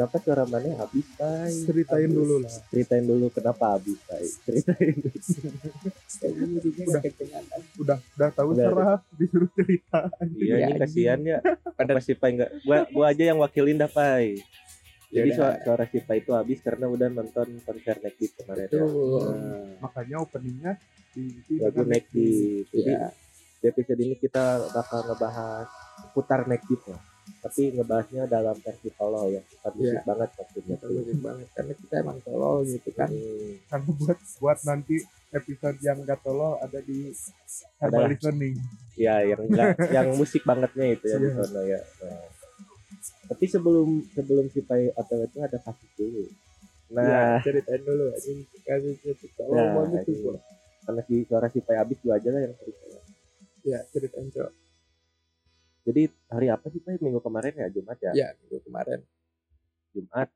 Kenapa suara mana habis, Pai? Ceritain dulu lah. Ceritain dulu kenapa habis, Pai. Ceritain dulu. Udah, udah, udah tahu Udah. serah disuruh cerita. Iya, ini anjing. kasihan ya. Apa si Pai enggak? Gua gua aja yang wakilin dah, Pai. Jadi suara, suara si Pai itu habis karena udah nonton konser Nekti kemarin ya. Betul. Nah, Makanya openingnya di, di lagu Nekti. Jadi Ya, di episode ini kita bakal ngebahas putar Nekti lah. Tapi ngebahasnya dalam versi solo ya, bukan musik Iya. banget maksudnya. banget karena kita emang tolol gitu kan. Hmm. Karena buat buat nanti episode yang gak tolol ada di herbal Ada. listening. Ya, yang enggak, yang musik bangetnya itu ya di Iya. sana ya. Nah. Tapi sebelum sebelum si Pai OTW itu ada kasus dulu. Nah, ya, ceritain dulu anjing kasusnya tolol Nah, banget tuh ini. gua. karena si suara si Pai habis gua aja lah yang cerita. Ya, ceritain cok. Jadi hari apa sih Pai? Minggu kemarin ya Jumat ya? Ya, minggu kemarin. Jumat.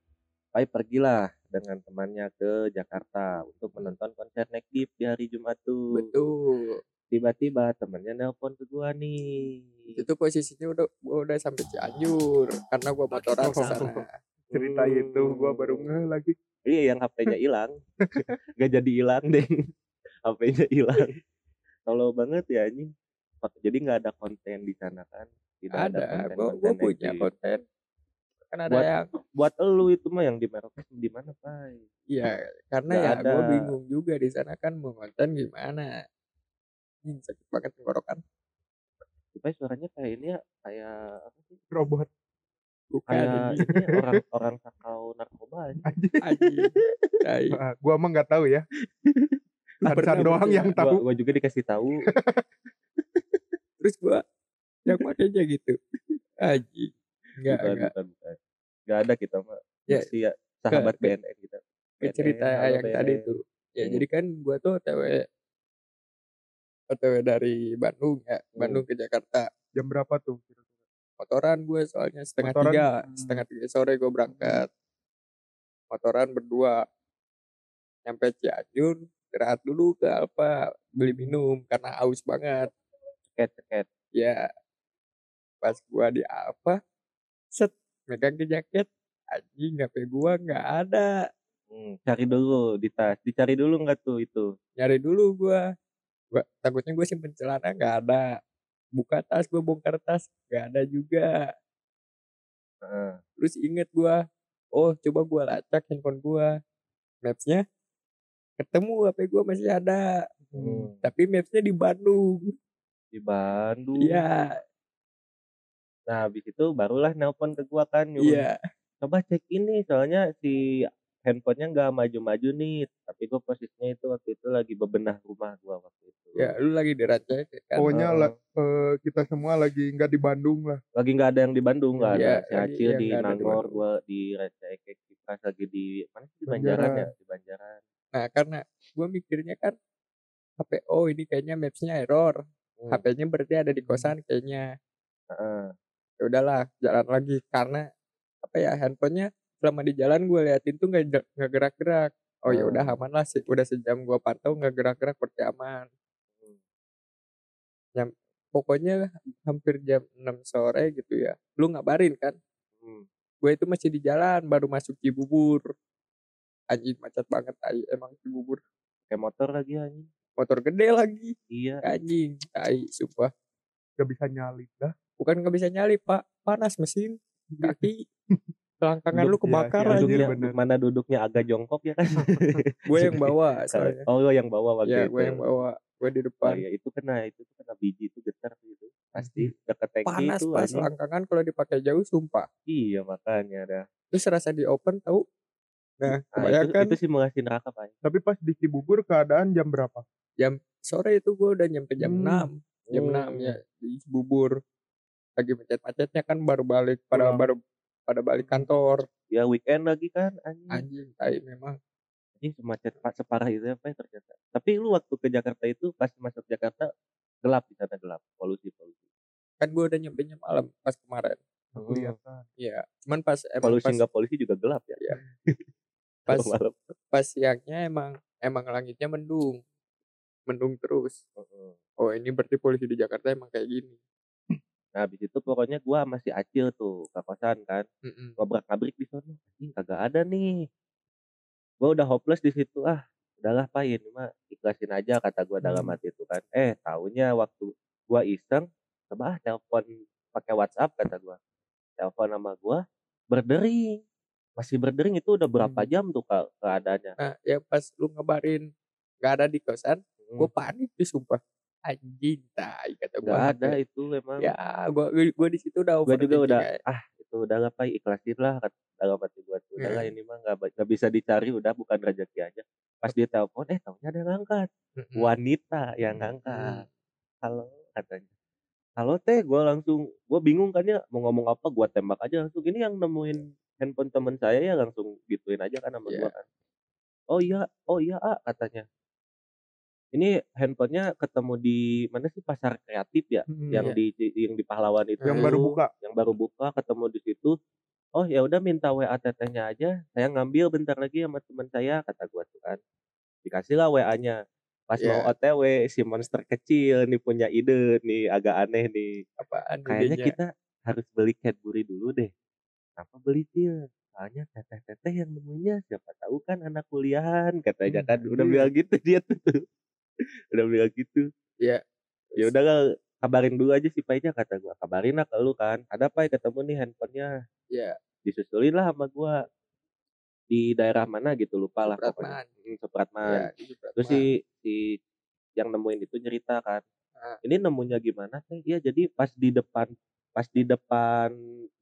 Pai pergilah dengan temannya ke Jakarta untuk menonton konser Nektif di hari Jumat tuh. Betul. Tiba-tiba temannya nelpon ke gua nih. Itu posisinya udah gua udah sampai Cianjur karena gua motoran ke sana. Cerita itu gua baru ngeh lagi. Iya yang HP-nya hilang. Gak jadi hilang deh. HP-nya hilang. Tolol banget ya anjing. Jadi nggak ada konten di sana kan? Tidak ada, Ada, konten. gua, gua punya konten. Kan ada Buat- yang Buat elu itu mah yang di Merauke di mana, Pai? Iya, karena Nggak ya ada. gue bingung juga di sana kan mau konten gimana. Ih, sakit banget tenggorokan. Pai suaranya kayak ini ya, kayak apa sih? Robot. Bukan Kayak ini orang orang sakau narkoba anjing. Anjing. Tai. Ah, gua mah nggak tahu ya. Lu Arsan pernah doang yang ya? tahu. Gua, gua juga dikasih tahu. Terus gua yang makanya gitu. Anjing. Enggak, bukan, enggak. bukan, bukan. Gak ada kita mah. Ya, Masih ya sahabat ke- BNN kita. Ke cerita BNN, halo yang tadi tuh. Ya, Hmm. jadi kan gua tuh OTW OTW dari Bandung ya, Hmm. Bandung ke Jakarta. Jam berapa tuh? motoran gue soalnya setengah Motoran, tiga hmm. setengah tiga sore gue berangkat motoran berdua nyampe Cianjur istirahat dulu ke Alfa beli minum karena aus banget ceket ceket ya pas gua di Alfa set megang ke jaket anjing HP gua? Nggak ada. Hmm, cari dulu di tas dicari dulu nggak tuh itu? Nyari dulu gua. Gua takutnya gue simpen celana nggak ada. Buka tas gua bongkar tas nggak ada juga. Heeh. terus inget gua oh coba gua lacak handphone gua. Mapsnya ketemu HP gua masih ada. Hmm. tapi mapsnya di Bandung di Bandung. Iya. Nah habis itu barulah nelpon ke gua kan iya. Coba cek ini soalnya si handphonenya nggak maju-maju nih. Tapi gua posisinya itu waktu itu lagi bebenah rumah gua waktu itu. Ya lu lagi diracek kan? Pokoknya eh, kita semua lagi nggak di Bandung lah. lagi nggak ada yang di Bandung nggak Iya, ada si Acil yang di di Nangor gua di Receh Kipas lagi di mana sih? Di Banjaran ya? Di Banjaran. Nah, karena gue mikirnya kan HP oh ini kayaknya mapsnya error. Hmm, HP-nya berarti ada di kosan kayaknya. heeh. Ya udahlah, jalan lagi karena apa ya handphonenya selama di jalan gue liatin tuh nggak nggak gerak-gerak. Oh ya udah Oh. aman lah sih. Udah sejam gue pantau nggak gerak-gerak berarti aman. Hmm. Yang pokoknya hampir jam 6 sore gitu ya. Lu ngabarin kan? Hmm. Gue itu masih di jalan baru masuk Cibubur. Anjing macet banget tai emang Cibubur. kayak motor lagi anjing Motor gede lagi. iya. Anjing tai sumpah. Gak bisa nyalip dah. bukan nggak bisa nyali pak. Panas mesin kaki. Selangkangan lu Duduk- kebakar iya, aja duduknya- duduknya mana duduknya agak jongkok ya kan? Gue yang bawa soalnya. oh lo yang bawa waktu ya itu. gue yang bawa. Gue di Oh depan. iya itu kena itu kena biji itu getar tuh itu pasti. Deket tangki panas itu pas selangkangan kalau dipakai jauh sumpah. Iya makanya dah. Terus rasa di open tahu nah nah, itu, itu simulasi neraka pak Tapi pas di Cibubur keadaan jam berapa? sore itu gue udah nyampe jam Hmm. 6 jam Hmm. 6 ya di Cibubur lagi macet-macetnya kan baru balik pada Pulang. baru pada balik kantor ya weekend lagi kan anjing anjing tai memang anjing semacet pak separah itu apa ya ternyata tapi lu waktu ke Jakarta itu pas masuk Jakarta gelap di sana gelap polusi polusi kan gue udah nyampe nya malam pas kemarin Hmm. Kelihatan. Iya, cuman pas polusi pas nggak polusi juga gelap ya Iya. pas malam pas siangnya emang emang langitnya mendung. Mendung terus. Oh ini berarti polisi di Jakarta emang kayak gini. Nah habis itu pokoknya gua masih acil tuh ke kosan kan. Mm-mm. ngobrak ngabrik di sana. Anjing kagak ada nih. Gua udah hopeless di situ. Ah udahlah pak. Ini mah ikhlasin aja kata gua dalam Hmm. hati itu kan. Eh taunya waktu gua iseng coba ah telepon pakai WhatsApp kata gua. Telepon sama gua berdering masih berdering itu udah berapa Hmm. jam tuh ke keadaannya nah ya pas lu ngabarin nggak ada di kosan Hmm. gue panik tuh sumpah anjing tai kata gue nggak ada itu emang ya gue gue di situ udah gua juga udah kayak, ah itu udah lah pak ikhlasin lah kata dalam hati gua tuh udah lah Hmm. ini mah nggak nggak bisa dicari udah bukan rezeki aja pas dia telepon eh tahunya ada yang ngangkat "Mm-mm." wanita yang Hmm. ngangkat halo katanya halo teh gue langsung gue bingung kan ya mau ngomong apa gue tembak aja langsung ini yang nemuin handphone temen saya ya langsung gituin aja kan sama Iya. gua kan oh iya oh iya ah katanya ini handphonenya ketemu di mana sih pasar kreatif ya Hmm, yang iya. di yang di pahlawan itu Yang baru buka. yang baru buka ketemu di situ oh ya udah minta wa tetehnya aja saya ngambil bentar lagi sama teman saya kata gua tuh kan dikasih lah wa nya pas Iya. mau otw si monster kecil nih punya ide nih agak aneh nih apaan kayaknya idenya? kita harus beli Cadbury dulu deh apa beli dia soalnya teteh-teteh yang nemunya siapa tahu kan anak kuliahan katanya. Hmm, kan udah iya. bilang gitu dia tuh. Udah bilang gitu. Iya. ya udah lah, kabarin dulu aja si Painya kata gua. Kabarin lah ke lu kan. Ada Pai ketemu nih handphonenya. Iya. disusulin lah sama gua. Di daerah mana? Gitu lupa lah Supratman. Hmm, Supratman. Supratman. terus si si yang nemuin itu cerita kan. Ah. ini nemunya gimana? Teh iya jadi pas di depan pas di depan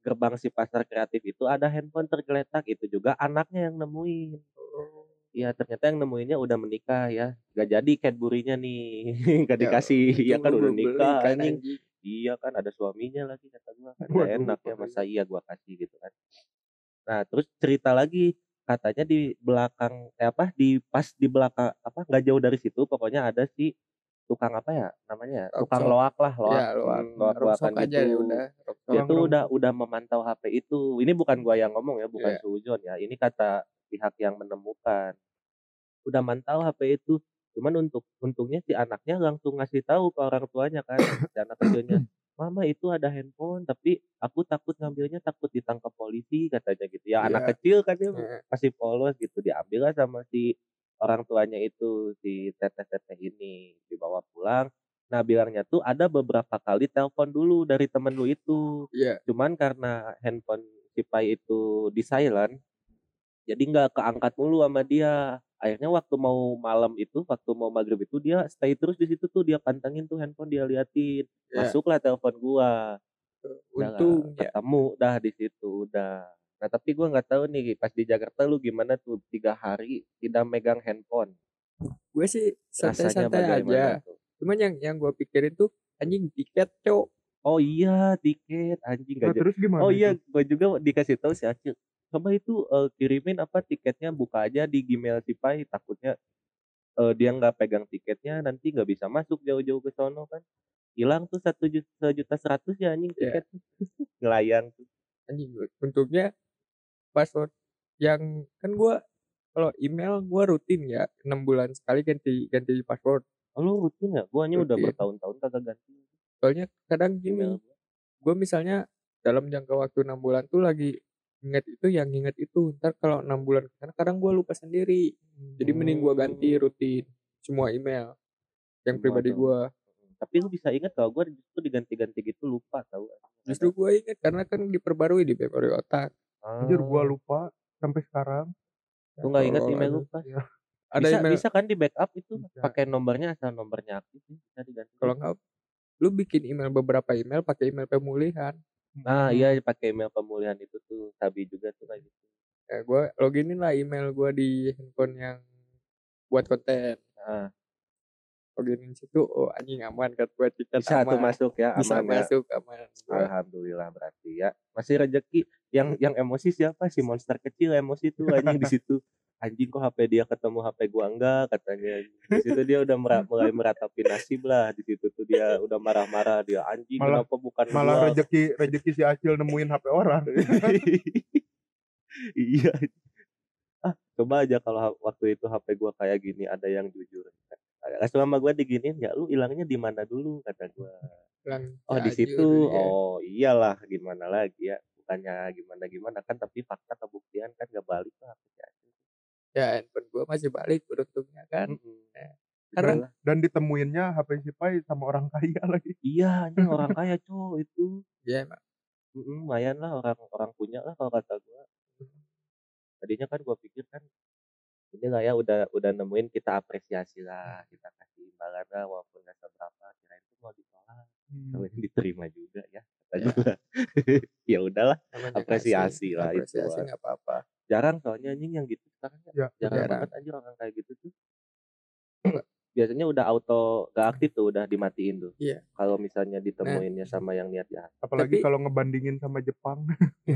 gerbang si pasar kreatif itu ada handphone tergeletak itu juga anaknya yang nemuin. Oh. Iya ternyata yang nemuinnya udah menikah ya. Gak jadi Cadbury-nya nih gak Ya, dikasih ya kan udah nikah kan, anjing. iya kan ada suaminya lagi kata gua kan. Gak enak ya masa iya gua kasih gitu kan. Nah terus cerita lagi katanya di belakang eh apa di pas di belakang apa nggak jauh dari situ pokoknya ada si tukang apa ya namanya Rock tukang shop. loak lah loak ya luak Hmm, loak-loakan rock aja ya gitu. udah rock dia tuh udah udah memantau HP itu. Ini bukan gua yang ngomong ya bukan Iya. sujon ya. Ini kata pihak yang menemukan. Udah mantau HP itu. Cuman untuk untungnya si anaknya langsung ngasih tahu ke orang tuanya kan si anak kecilnya. Mama itu ada handphone tapi aku takut ngambilnya takut ditangkap polisi katanya gitu. Ya anak Iya. kecil kan dia masih polos gitu. Diambil lah sama si orang tuanya itu si teteh-teteh ini dibawa pulang. Nah bilangnya tuh ada beberapa kali telepon dulu dari temen lu itu. Iya. cuman karena handphone si Pai itu di silent jadi nggak keangkat mulu sama dia. Akhirnya waktu mau malam itu waktu mau maghrib itu dia stay terus di situ tuh. Dia pantengin tuh handphone dia liatin. Ya. masuklah telepon gua. Udah untung ya ketemu dah di situ udah nah tapi gua nggak tahu nih pas di Jakarta lu gimana tuh tiga hari tidak megang handphone gue sih santai-santai aja tuh cuman yang yang gue pikirin tuh anjing tiket cok oh iya tiket anjing Nah, gak terus gimana? Oh itu? iya, gue juga dikasih tahu si Acil. Coba itu eh, kirimin apa tiketnya buka aja di Gmail si Pai. Takutnya eh, dia nggak pegang tiketnya nanti nggak bisa masuk jauh-jauh ke sono kan. Hilang tuh satu juta, seratus ya anjing Iya. tiket. Ngelayang tuh. anjing untungnya password yang kan gue kalau email gue rutin ya enam bulan sekali ganti ganti password. Oh, lu rutin ya? Gua udah Rutin. bertahun-tahun kagak ganti. Soalnya kadang gini gue misalnya dalam jangka waktu enam bulan tuh lagi inget itu yang inget itu. Ntar kalau enam bulan karena kadang gue lupa sendiri. Jadi mending gue ganti rutin semua email yang Semua pribadi gue Tapi lu bisa ingat kalau gue justru diganti-ganti gitu lupa tahu. justru gue inget karena kan diperbarui di memori otak Anjir gua lupa sampai sekarang. Lu nggak ingat email lu pas? Iya. ada bisa, email bisa kan di backup itu pakai nomornya asal nomornya aktif sih bisa diganti. kalau nggak lu bikin email beberapa email pakai email pemulihan Nah, Hmm. iya pakai email pemulihan itu tuh Sabi juga tuh kayak gitu. ya gue loginin lah email gue di handphone yang buat konten Nah, loginin situ oh anjing aman kan buat tiket bisa tuh aman masuk ya bisa aman ya. masuk aman Alhamdulillah berarti ya. Masih rezeki yang yang emosi siapa si monster kecil emosi tuh anjing di situ. Anjing kok HP dia ketemu HP gua enggak katanya. Di situ dia udah mera- mulai meratapi nasib lah di situ tuh dia udah marah-marah dia anjing Malah- kenapa bukan Malah gua?" rezeki rezeki si Acil nemuin HP orang. iya. Ah, coba aja kalau waktu itu HP gua kayak gini ada yang jujur. Kayak selama gua diginiin ya lu hilangnya di mana dulu kata gua. bilang, Oh "Ya, di anjir," situ. ya. Oh iyalah gimana lagi ya. Bukannya gimana gimana kan tapi fakta kebuktian kan gak balik lah. ya handphone gue masih balik beruntungnya kan Mm-mm. karena Dan ditemuinnya HP si Pai sama orang kaya lagi. Iya anjing orang kaya cuy itu. ya emang Mm-mm, lumayan lah orang orang punya lah kalau kata gua. Tadinya kan gua pikir kan ini lah ya udah udah nemuin kita apresiasi lah kita kasih imbalan lah walaupun nggak seberapa kirain itu mau ditolak Hmm. kalau diterima juga ya kata Ya. ya udahlah namanya Apresiasi kasih. lah itu, apresiasi Wan. nggak apa-apa jarang soalnya anjing yang gitu sekarang ya. Ya, jarang, jarang. banget anjir orang kayak gitu tuh biasanya udah auto gak aktif tuh udah dimatiin tuh Iya. kalau misalnya ditemuinnya sama yang niat jahat Apalagi kalau ngebandingin sama Jepang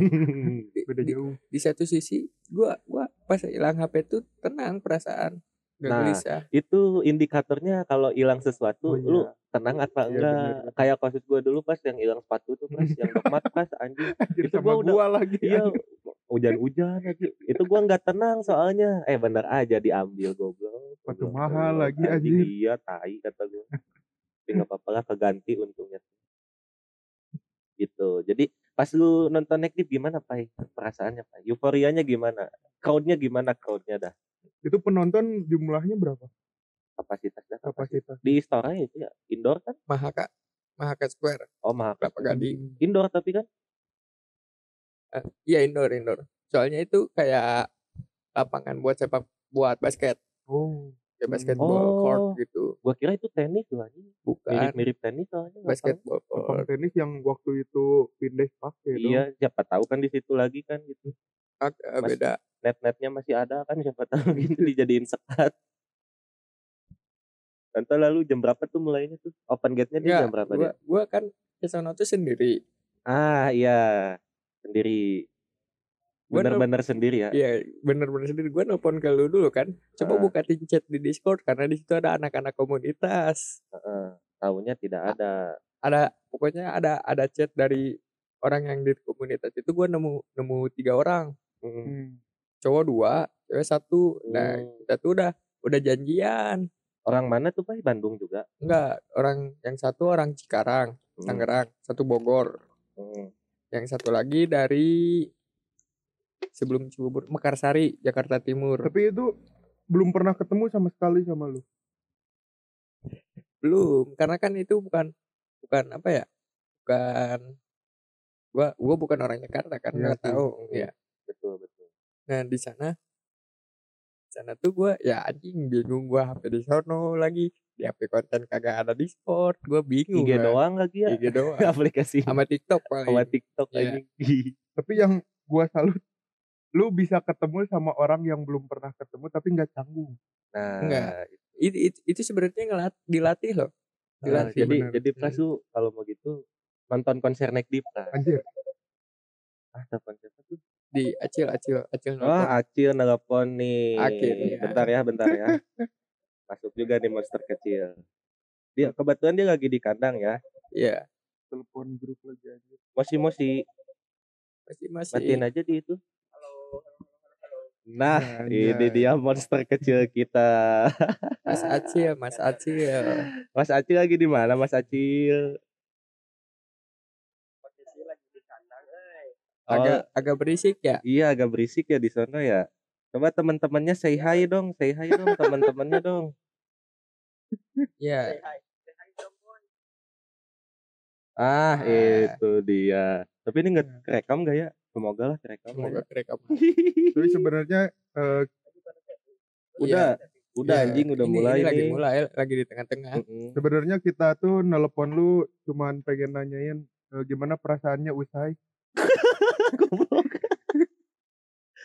di, beda di- jauh. di satu sisi gua gua pas hilang HP tuh tenang perasaan nggak Nah, gelisah itu indikatornya kalau hilang sesuatu Oh, iya. lu tenang atau Iya, enggak bener, bener. kayak kasus gue dulu pas yang hilang sepatu tuh pas yang dokmat pas anjing Itu sama gua udah- gua lagi. iya hujan-hujan lagi. Itu gua nggak tenang soalnya. Eh bener aja diambil goblok Goblok, mahal lagi, Anjing, anjir. iya tai kata gua. Tapi nggak apa-apa lah keganti untungnya. Gitu. Jadi pas lu nonton Nektif gimana Pai? Perasaannya Pai? Euforianya gimana? Crowdnya gimana crowdnya dah? Itu penonton jumlahnya berapa? kapasitas dah kapasitas. Kapasitas. di Istora itu ya indoor kan? Mahaka Mahaka Square. Oh mahal Kelapa Gading? Indoor tapi kan iya indoor indoor. Soalnya itu kayak lapangan buat sepak buat basket. Oh, ya Hmm. basketball Oh. court gitu. Gua kira itu tenis tuh anjing. Bukan. Mirip-mirip tenis soalnya basketball court. Tenis yang waktu itu pindah pakai iya siapa tahu kan di situ lagi kan gitu. Agak Mas- beda. net-netnya masih ada kan siapa tahu gitu dijadiin sekat. Contoh lalu jam berapa tuh mulainya tuh? Open gate-nya di jam berapa gua, dia? gua kan ke sono tuh sendiri. Ah iya sendiri bener-bener sendiri ya Iya bener-bener sendiri gue nelpon ke lu dulu kan coba Ah. bukain chat di Discord karena di situ ada anak-anak komunitas Heeh. tahunya tidak ada ada pokoknya ada ada chat dari orang yang di komunitas itu gue nemu nemu tiga orang Mm. Hmm. cowok dua cewek satu nah Hmm. kita tuh udah udah janjian orang mana tuh Pak Bandung juga enggak orang yang satu orang Cikarang Mm. Tangerang satu Bogor Mm. Yang satu lagi dari sebelum Cibubur Mekarsari Jakarta Timur Tapi itu belum pernah ketemu sama sekali sama lu. belum karena kan itu bukan bukan apa ya bukan gua gua bukan orang Jakarta kan Iya nggak sih. tahu ya betul betul nah di sana sana tuh gua ya anjing bingung gua HP di sono lagi di HP konten kagak ada Discord gua bingung IG kan. doang lagi ya IG doang aplikasi sama TikTok paling sama TikTok Iya. aja Tapi yang gua salut lu bisa ketemu sama orang yang belum pernah ketemu tapi nggak canggung. nah Enggak. itu itu, itu sebenarnya ngelat dilatih loh Nah, dilatih jadi bener. jadi Pras tuh kalau mau gitu nonton konser Neck Deep Pras. Anjir. Ah, konser tuh? di acil acil acil Oh. Acil nelpon nih. Akhirnya. Bentar ya, bentar ya. Masuk juga nih monster kecil. Dia kebetulan dia lagi di kandang ya. iya Telepon grup lagi anjir. Mosi mosi, masih masih matiin aja di itu. Nah, Anjay. ini dia monster kecil kita. Mas Acil Mas Acil Mas Acil lagi di mana, Mas Acil? Oh, agak agak berisik ya iya agak berisik ya di sana ya. Coba teman-temannya say hi dong, say hi dong teman-temannya dong. ya Ah, Ah. itu dia. Tapi ini nggak kerekam gak ya? Semoga lah kerekam. semoga ya. kerekam Tapi sebenarnya eh, Udah, udah Iya, anjing udah ini- mulai ini lagi nih. mulai lagi di tengah-tengah Mm-mm. sebenarnya kita tuh nelpon lu cuman pengen nanyain eh, gimana perasaannya usai. Goblok.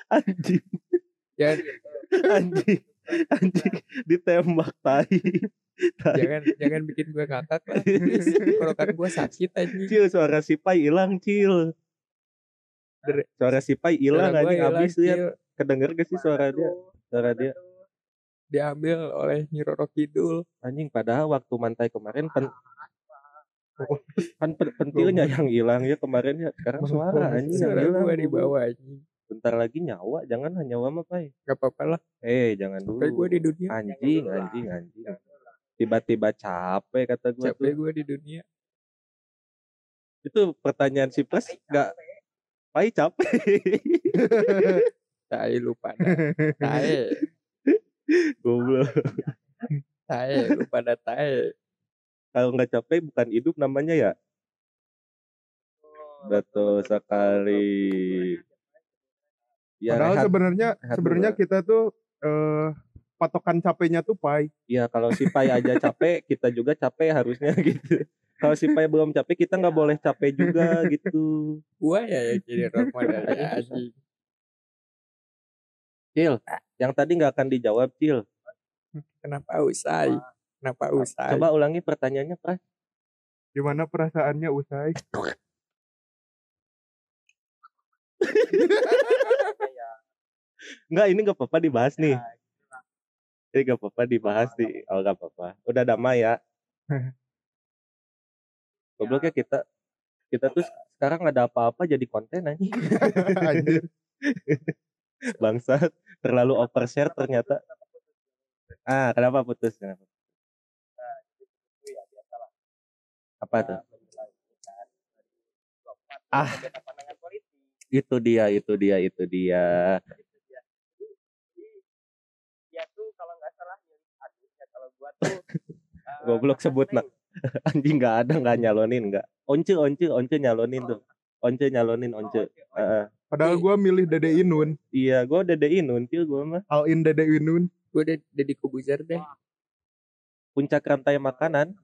anjing, jangan anjing, anjing ditembak tai. Tai. jangan jangan bikin gue ngakak lah tenggorokan gue sakit anjing Cil, suara si Pai hilang, Cil. Suara si Pai hilang anjing hilang, abis lihat. Kedenger gak sih suara dia? Suara dia. diambil oleh Nyi Roro Kidul Anjing padahal waktu mantai kemarin pen kan pen- pentilnya yang hilang ya kemarin ya. Sekarang suara anjing yang suara hilang. gue di bawah anjing Bentar lagi nyawa, jangan hanya nyawa mah, Pai. gak apa-apa lah. Eh, jangan dulu. sampai gue di dunia anjing anjing anjing. Tiba-tiba capek kata gue capek tuh. gue di dunia. Itu pertanyaan si plus nggak pai capek. Tai lu pada tai. Goblok. Tai lu pada tai. Kalau nggak capek bukan hidup namanya ya? Betul sekali ya Padahal rehat. sebenarnya rehat sebenarnya dulu. kita tuh eh patokan capeknya tuh pai. ya kalau si pai aja capek kita juga capek harusnya gitu. Kalau si pai belum capek kita nggak boleh capek juga gitu. Gua ya yang jadi role model ya Cil yang tadi nggak akan dijawab Cil. Kenapa usai? Kenapa usai? coba ulangi pertanyaannya Pras. Gimana perasaannya usai? Enggak, ini nggak apa-apa dibahas nih. Ini nggak apa-apa dibahas nih. Oh, nggak apa-apa. Udah damai ya. Gobloknya kita kita tuh sekarang ada apa-apa jadi konten aja. Anjir. Bangsat, terlalu overshare ternyata. Ah, kenapa putus? Kenapa? Apa tuh? Ah, itu dia, itu dia, itu dia. dia tuh kalau nggak salah nyulik adiknya kalau gua tuh eh, Goblok sebut nak. Anjing nggak ada nggak nyalonin nggak. Once once once nyalonin tuh. Once nyalonin once. Heeh. Padahal gua milih Dede Inun, iya, gua udah dein until gua mah all in Dede Inun. gue udah jadi kubuzer deh puncak rantai makanan.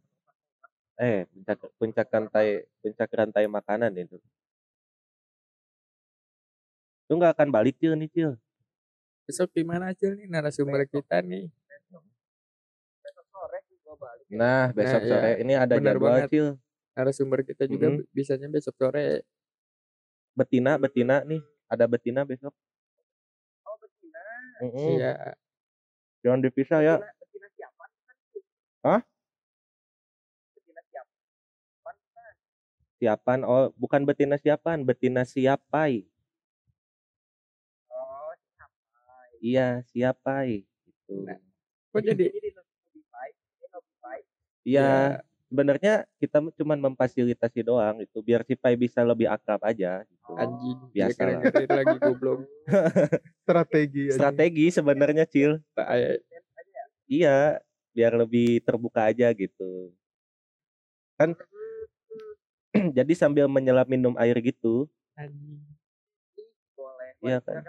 Eh, puncak puncak rantai puncak rantai makanan itu. Lu nggak akan balik cil nih cil. besok gimana aja nih narasumber kita nih besok sore sih gua balik Nah, besok iya. sore ini ada Benar jadwal banget. cil. narasumber kita juga Mm-mm. bisanya besok sore Betina betina nih. Ada betina besok. Oh betina. Mm-mm. Iya. Jangan dipisah ya. Betina, betina siapa? Hah? Betina siapa? Siapan oh bukan betina siapan, betina siapai. Oh siapa? Iya, siapai gitu. Nah, Kok jadi Ini di lebih baik. Ini lebih Iya, sebenarnya kita cuma memfasilitasi doang itu biar si Pai bisa lebih akrab aja gitu. anjing Biasa Dia lah. keren-keren lagi goblok. Strategi aja. Strategi sebenarnya Cil. Iya, biar lebih terbuka aja gitu. Kan jadi sambil menyelam minum air gitu. Anjing. Boleh. Iya, kan?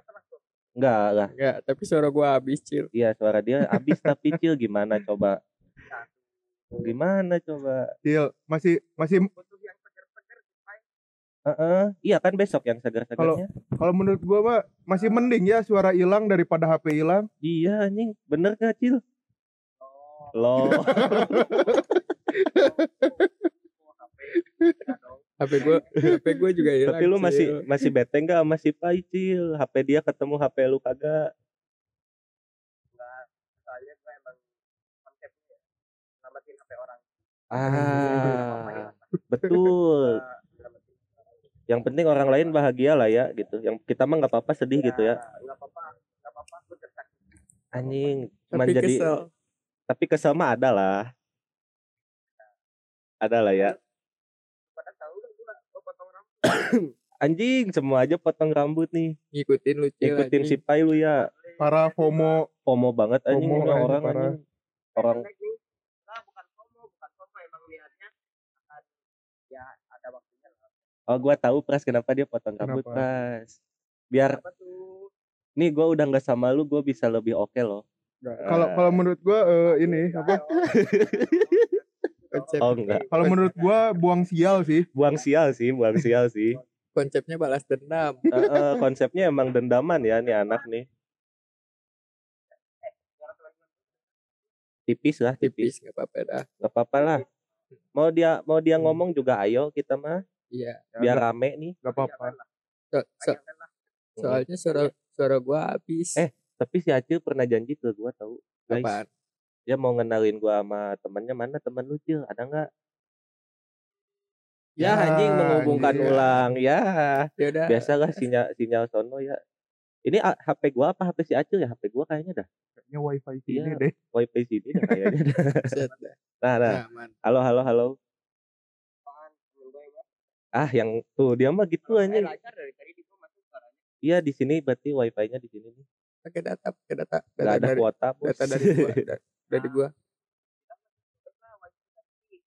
Enggak lah. Enggak, tapi suara gua habis, Cil. Iya, suara dia habis tapi Cil gimana coba? Gimana coba? Cil, masih masih Butuh yang seger-seger. Baik. Heeh, iya kan besok yang segar-segarnya. kalau menurut gua mah masih mending ya suara hilang daripada HP hilang. Iya anjing, bener gak Cil? Oh. Loh. Oh, HP. Dong. HP gua HP gua juga hilang. Tapi lu Cil. masih masih bete nggak sama si Pai Cil? HP dia ketemu HP lu kagak? Enggak. Soalnya gue emang konsepnya ya. Selamatin HP orang. Ah, betul. Orang. Yang penting orang lain bahagia lah ya gitu. Yang kita mah nggak apa-apa sedih gitu ya. Enggak apa-apa. Anjing, tapi jadi kesel. tapi kesel mah ada lah. Ada lah ya. Anjing, semua aja potong rambut nih. Ngikutin lu. Ikutin si. Pai lu ya. Para FOMO FOMO banget anjing FOMO orang anjing. Orang Next nih. Nah, bukan FOMO, bukan FOMO emang lihatnya akan ya ada waktunya lah. Oh, gua tahu Pras kenapa dia potong rambut, Kenapa? Pras. Biar Apa tuh? nih gua udah nggak sama lu, gua bisa lebih oke loh. kalau kalau menurut gua eh, ini apa? Konsep, Oh enggak. Kalau menurut gua buang sial sih. Buang sial sih, buang sial sih. konsepnya balas dendam. Eh, eh, konsepnya emang dendaman ya nih anak nih. Tipis lah, tipis. Tipis nggak apa-apa dah. Gak apa-apa lah. Mau dia mau dia ngomong juga ayo kita mah Iya. biar rame nih. Gak apa-apa. So- so- soalnya suara suara gua habis. Eh, Tapi si Acil pernah janji ke gua tahu. Guys, Apaan? dia mau ngenalin gua sama temennya mana temen lu Cil ada nggak? Ya, Ya, anjing menghubungkan anjing. ulang ya. Ya udah. Biasalah sinyal sinyal sono ya. Ini HP gua apa HP si Acil ya? HP gua kayaknya dah. Kayaknya wifi sini Iya. deh. Wifi sini dah kayaknya dah. Nah, nah. Halo, halo, halo. Apaan? Temen gue yang Ah, yang tuh dia mah gitu anjing. lancar dari tadi di gue masuk suaranya. Iya, di sini berarti wifi-nya di sini nih. Pakai data, pakai data. Gak Data ada dari, kuota, Bos. data dari gua. da- dari gua.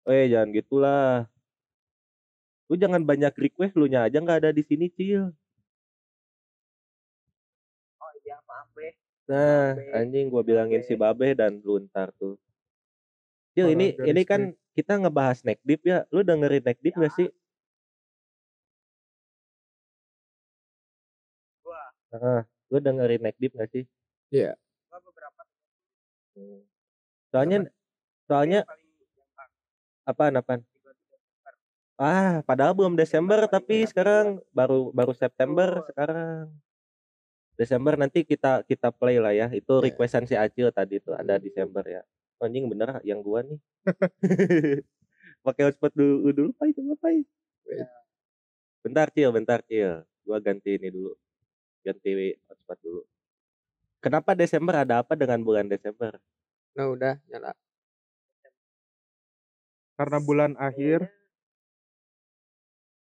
Eh, jangan gitulah. Lu jangan banyak request lu nya aja nggak ada di sini, Cil. Oh iya maaf deh. Nah, Babe. anjing gua bilangin si Babe dan lu ntar tuh. Cil, ini ini kan kita ngebahas neck deep ya. Lu dengerin neck deep gak sih? Heeh. lu dengerin neck deep gak sih? Iya. gua beberapa Hmm. Soalnya soalnya paling apaan. Ah, padahal belum Desember tapi sekarang baru baru September sekarang. Desember nanti kita kita play lah ya. Itu Iya. requestan si Acil tadi tuh ada Desember ya. Anjing bener yang gua nih. Pakai hotspot dulu dulu Pai coba Pai. Wait. Bentar Cil, bentar Cil. Gua ganti ini dulu. Ganti hotspot dulu. Kenapa Desember ada apa dengan bulan Desember? Nah, udah nyala. Karena bulan akhir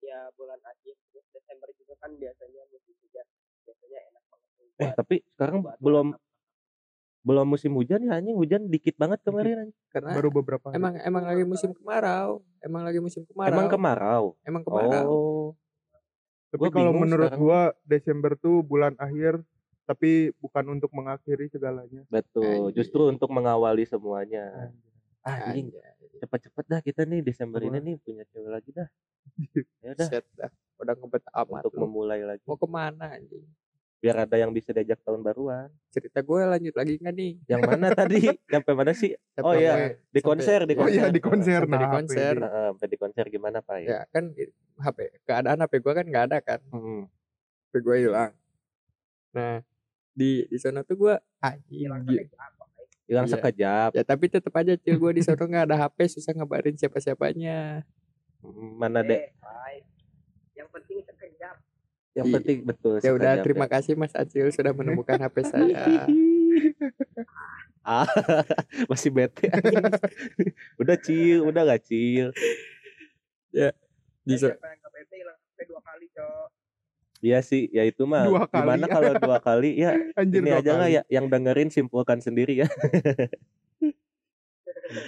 ya bulan akhir terus Desember juga kan biasanya musim hujan biasanya enak banget Eh, tapi sekarang buat belum belum musim hujan ya anjing hujan dikit banget kemarin anjing. Karena baru beberapa hari. emang emang lagi musim kemarau. Emang lagi musim kemarau. Emang kemarau. Emang kemarau. Oh. Tapi gua kalau menurut sekarang. gua Desember tuh bulan akhir tapi bukan untuk mengakhiri segalanya. Betul, Anjing. justru untuk mengawali semuanya. Anjing, Anjay. cepet-cepet dah kita nih Desember ini nih punya cewek lagi dah. Ya udah Set dah. Udah ngebet amat untuk lu. memulai lagi. Mau ke mana anjing? Biar ada yang bisa diajak tahun baruan. Cerita gue lanjut lagi nggak nih? Yang mana tadi? Sampai mana sih? Oh Sampai- iya, di sampai- konser, di Oh iya konser. di konser Sampai nah. di konser. Heeh, sampai di konser gimana Pak ya? Ya kan HP keadaan HP gue kan nggak ada kan. Hmm. HP gue hilang nah di di sana tuh gue anjing hilang hilang Iya. sekejap ya tapi tetap aja cil gue di sana nggak ada HP susah ngabarin siapa siapanya mana dek Eh, yang penting yang Iya. penting betul ya udah terima Dek. kasih Mas Acil sudah menemukan HP saya ah masih bete udah cil udah gak cil kali cok Iya sih, ya itu mah. Dua kali. Gimana kalau dua kali? Ya Anjir ini aja lah ya, yang dengerin simpulkan sendiri ya.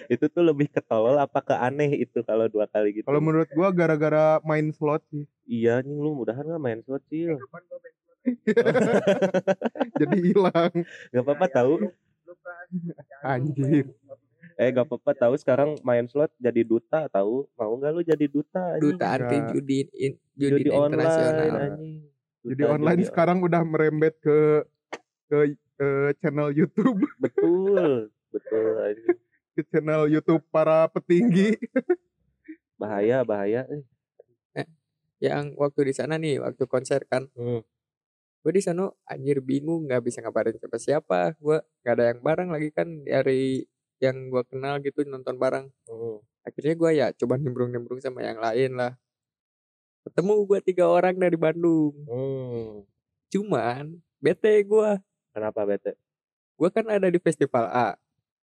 Itu tuh lebih ketolol apa ke aneh itu kalau dua kali gitu. Kalau menurut gua gara-gara main slot sih. iya nih lu mudahan gak main slot main slot? Jadi hilang. Gak apa-apa Ya, tahu. kan Anjir. Eh gak apa-apa tahu sekarang main slot jadi duta tahu. Mau nggak lu jadi duta? anjing? duta anti judi in, judi, judi online internasional anjing. Jadi online judi sekarang udah merembet ke ke eh, channel YouTube, Betul, betul. anjing. Ke channel YouTube para petinggi. Bahaya, bahaya. Eh, yang waktu di sana nih waktu konser kan Hmm. gue di sana anjir bingung nggak bisa ngabarin siapa siapa gue nggak ada yang bareng lagi kan dari yang gue kenal gitu nonton bareng hmm. akhirnya gue ya coba nimbrung-nimbrung sama yang lain lah ketemu gue tiga orang dari Bandung Hmm. cuman bete gue Kenapa bete? gue kan ada di festival A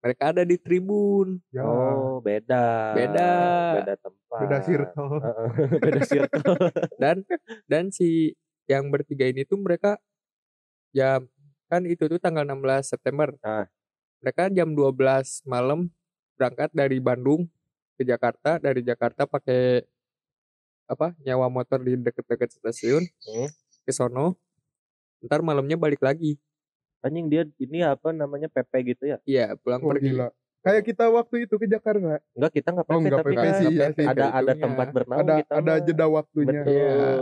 mereka ada di tribun Ya, Oh, beda. Beda. Beda tempat. beda circle. Heeh, beda circle. dan dan si yang bertiga ini tuh mereka jam kan itu tuh tanggal 16 September. Ah. Mereka jam 12 malam berangkat dari Bandung ke Jakarta, dari Jakarta pakai apa? nyawa motor di deket-deket stasiun Hmm. ke sono. Ntar malamnya balik lagi. Anjing dia ini apa namanya PP gitu ya? Iya, pulang Oh, pergi. gila. Kayak kita waktu itu ke Jakarta. Enggak, kita enggak PP Oh, enggak tapi PP kan sih, iya sih. ada ada tempat bernaung ada kita ada mah. jeda waktunya. Betul. Iya.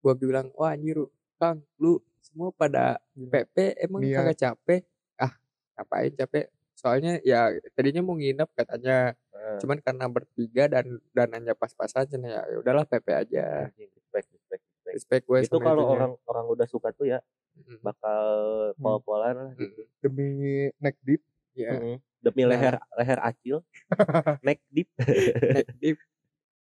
Gua bilang, "Wah, anjir, Kang, lu semua pada PP emang Niat. kagak capek?" Ah, ngapain capek? Soalnya ya tadinya mau nginep katanya Heeh. cuman karena bertiga dan dananya pas-pasan ya ya udahlah PP aja respect, respect, respect. respect gue Itu kalau orang orang udah suka tuh ya Mm, bakal pol-polan lah gitu. Demi neck deep. ya Mm-mm. Demi Nah. leher leher acil. Neck deep. neck deep.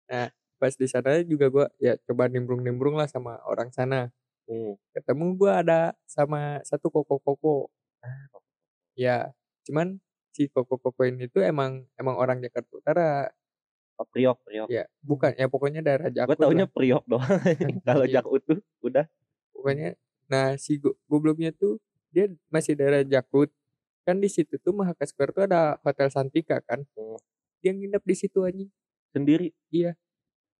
nah pas di sana juga gue ya coba nimbrung-nimbrung lah sama orang sana Hmm. ketemu gue ada sama satu koko-koko Ah, ya cuman si koko-koko ini tuh emang emang orang Jakarta Utara Oh, priok, priok. ya bukan ya pokoknya daerah Gue Jakut taunya lah. priok doang. kalau Iya. jak utuh udah. pokoknya nah si go- gobloknya tuh dia masih daerah Jakut kan di situ tuh Mahaka Square tuh ada hotel Santika kan Hmm. dia nginep di situ anjing Sendiri.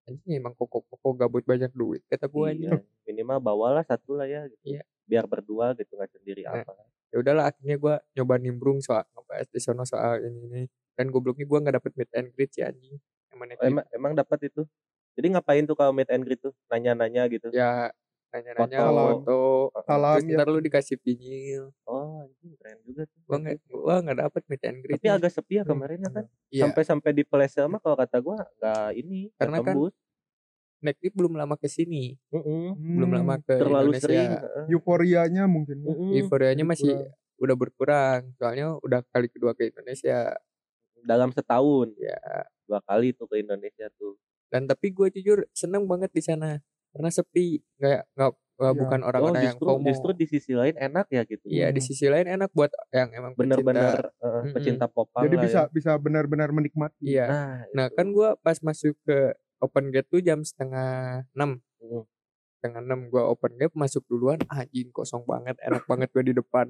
anjing emang koko koko gabut banyak duit kata gua anjing Iya. Minimal bawalah satu lah ya gitu. Iya. Biar berdua gitu nggak sendiri Nah. apa. ya udahlah akhirnya gua nyoba nimbrung soal ngebahas di sono soal ini ini dan gobloknya gua nggak dapet meet and greet ya anjing emang Oh, emang emang dapat itu. Jadi ngapain tuh kalau meet and greet tuh? Nanya-nanya gitu. ya nanya-nanya Foto. foto, Salam terus ya. ntar lu dikasih vinyl Oh, anjing keren juga tuh. gua nggak gua nggak dapet meet and greet Tapi agak sepi ya kemarin ya kan. Iya. Sampai sampai di Plesel mah kalau kata gua nggak ini Karena kan tembus. Nekti belum lama ke sini belum Hmm, lama ke terlalu Indonesia sering. Euforianya mungkin. Mm-mm. euforianya masih Kurang. udah berkurang soalnya udah kali kedua ke Indonesia dalam setahun ya dua kali tuh ke Indonesia tuh. dan tapi gue jujur seneng banget di sana karena sepi nggak nggak nggak Iya. bukan Oh, orang-orang yang justru FOMO justru di sisi lain enak ya gitu. Iya di sisi lain enak buat yang emang pecinta. Bener-bener eh, pecinta popang Jadi lah bisa ya. bisa benar-benar menikmati. Iya. Nah, Nah itu. kan gue pas masuk ke open gate tuh jam setengah enam. Mm. Setengah enam gue open gate masuk duluan. Anjing kosong banget, enak banget gue di depan.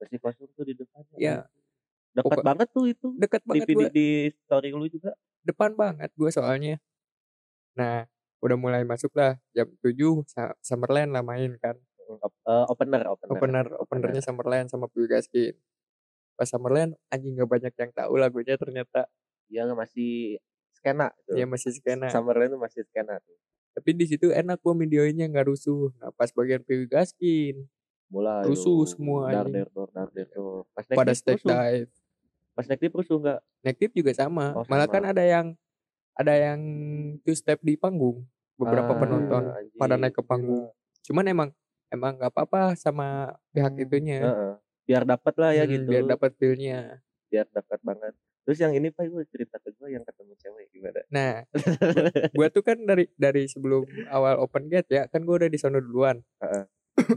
masih kosong tuh di depan. Iya. Dekat banget tuh itu. Deket Di, banget video, gue, di story lu juga. depan banget gue soalnya. Nah udah mulai masuk lah jam 7 Sa- Summerland lah main kan. Eh, opener, opener. Opener, openernya Summerland sama Puyo Gaskin. Pas Summerland anjing gak banyak yang tahu lagunya ternyata. Dia masih skena tuh. Dia masih skena. Summerland tuh masih skena tuh. Tapi di situ enak gua videonya nggak rusuh. Nah pas bagian Puyo Gaskin Mulai Rusuh lu semua Dar der dor dar der dor. Pas pada stake rusuh. dive. Pas naik lift rusuh enggak? Naik tip juga sama. Oh, Malah sama. kan ada yang ada yang two step di panggung. beberapa Ah, penonton anjing. pada naik ke panggung cuman emang emang nggak apa-apa sama pihak Hmm. itunya Heeh. biar dapat lah ya Hmm, gitu biar dapat feelnya biar dekat banget terus yang ini pak gue cerita ke gue yang ketemu cewek gimana nah gua tuh kan dari dari sebelum awal open gate ya kan gua udah di sono duluan Heeh.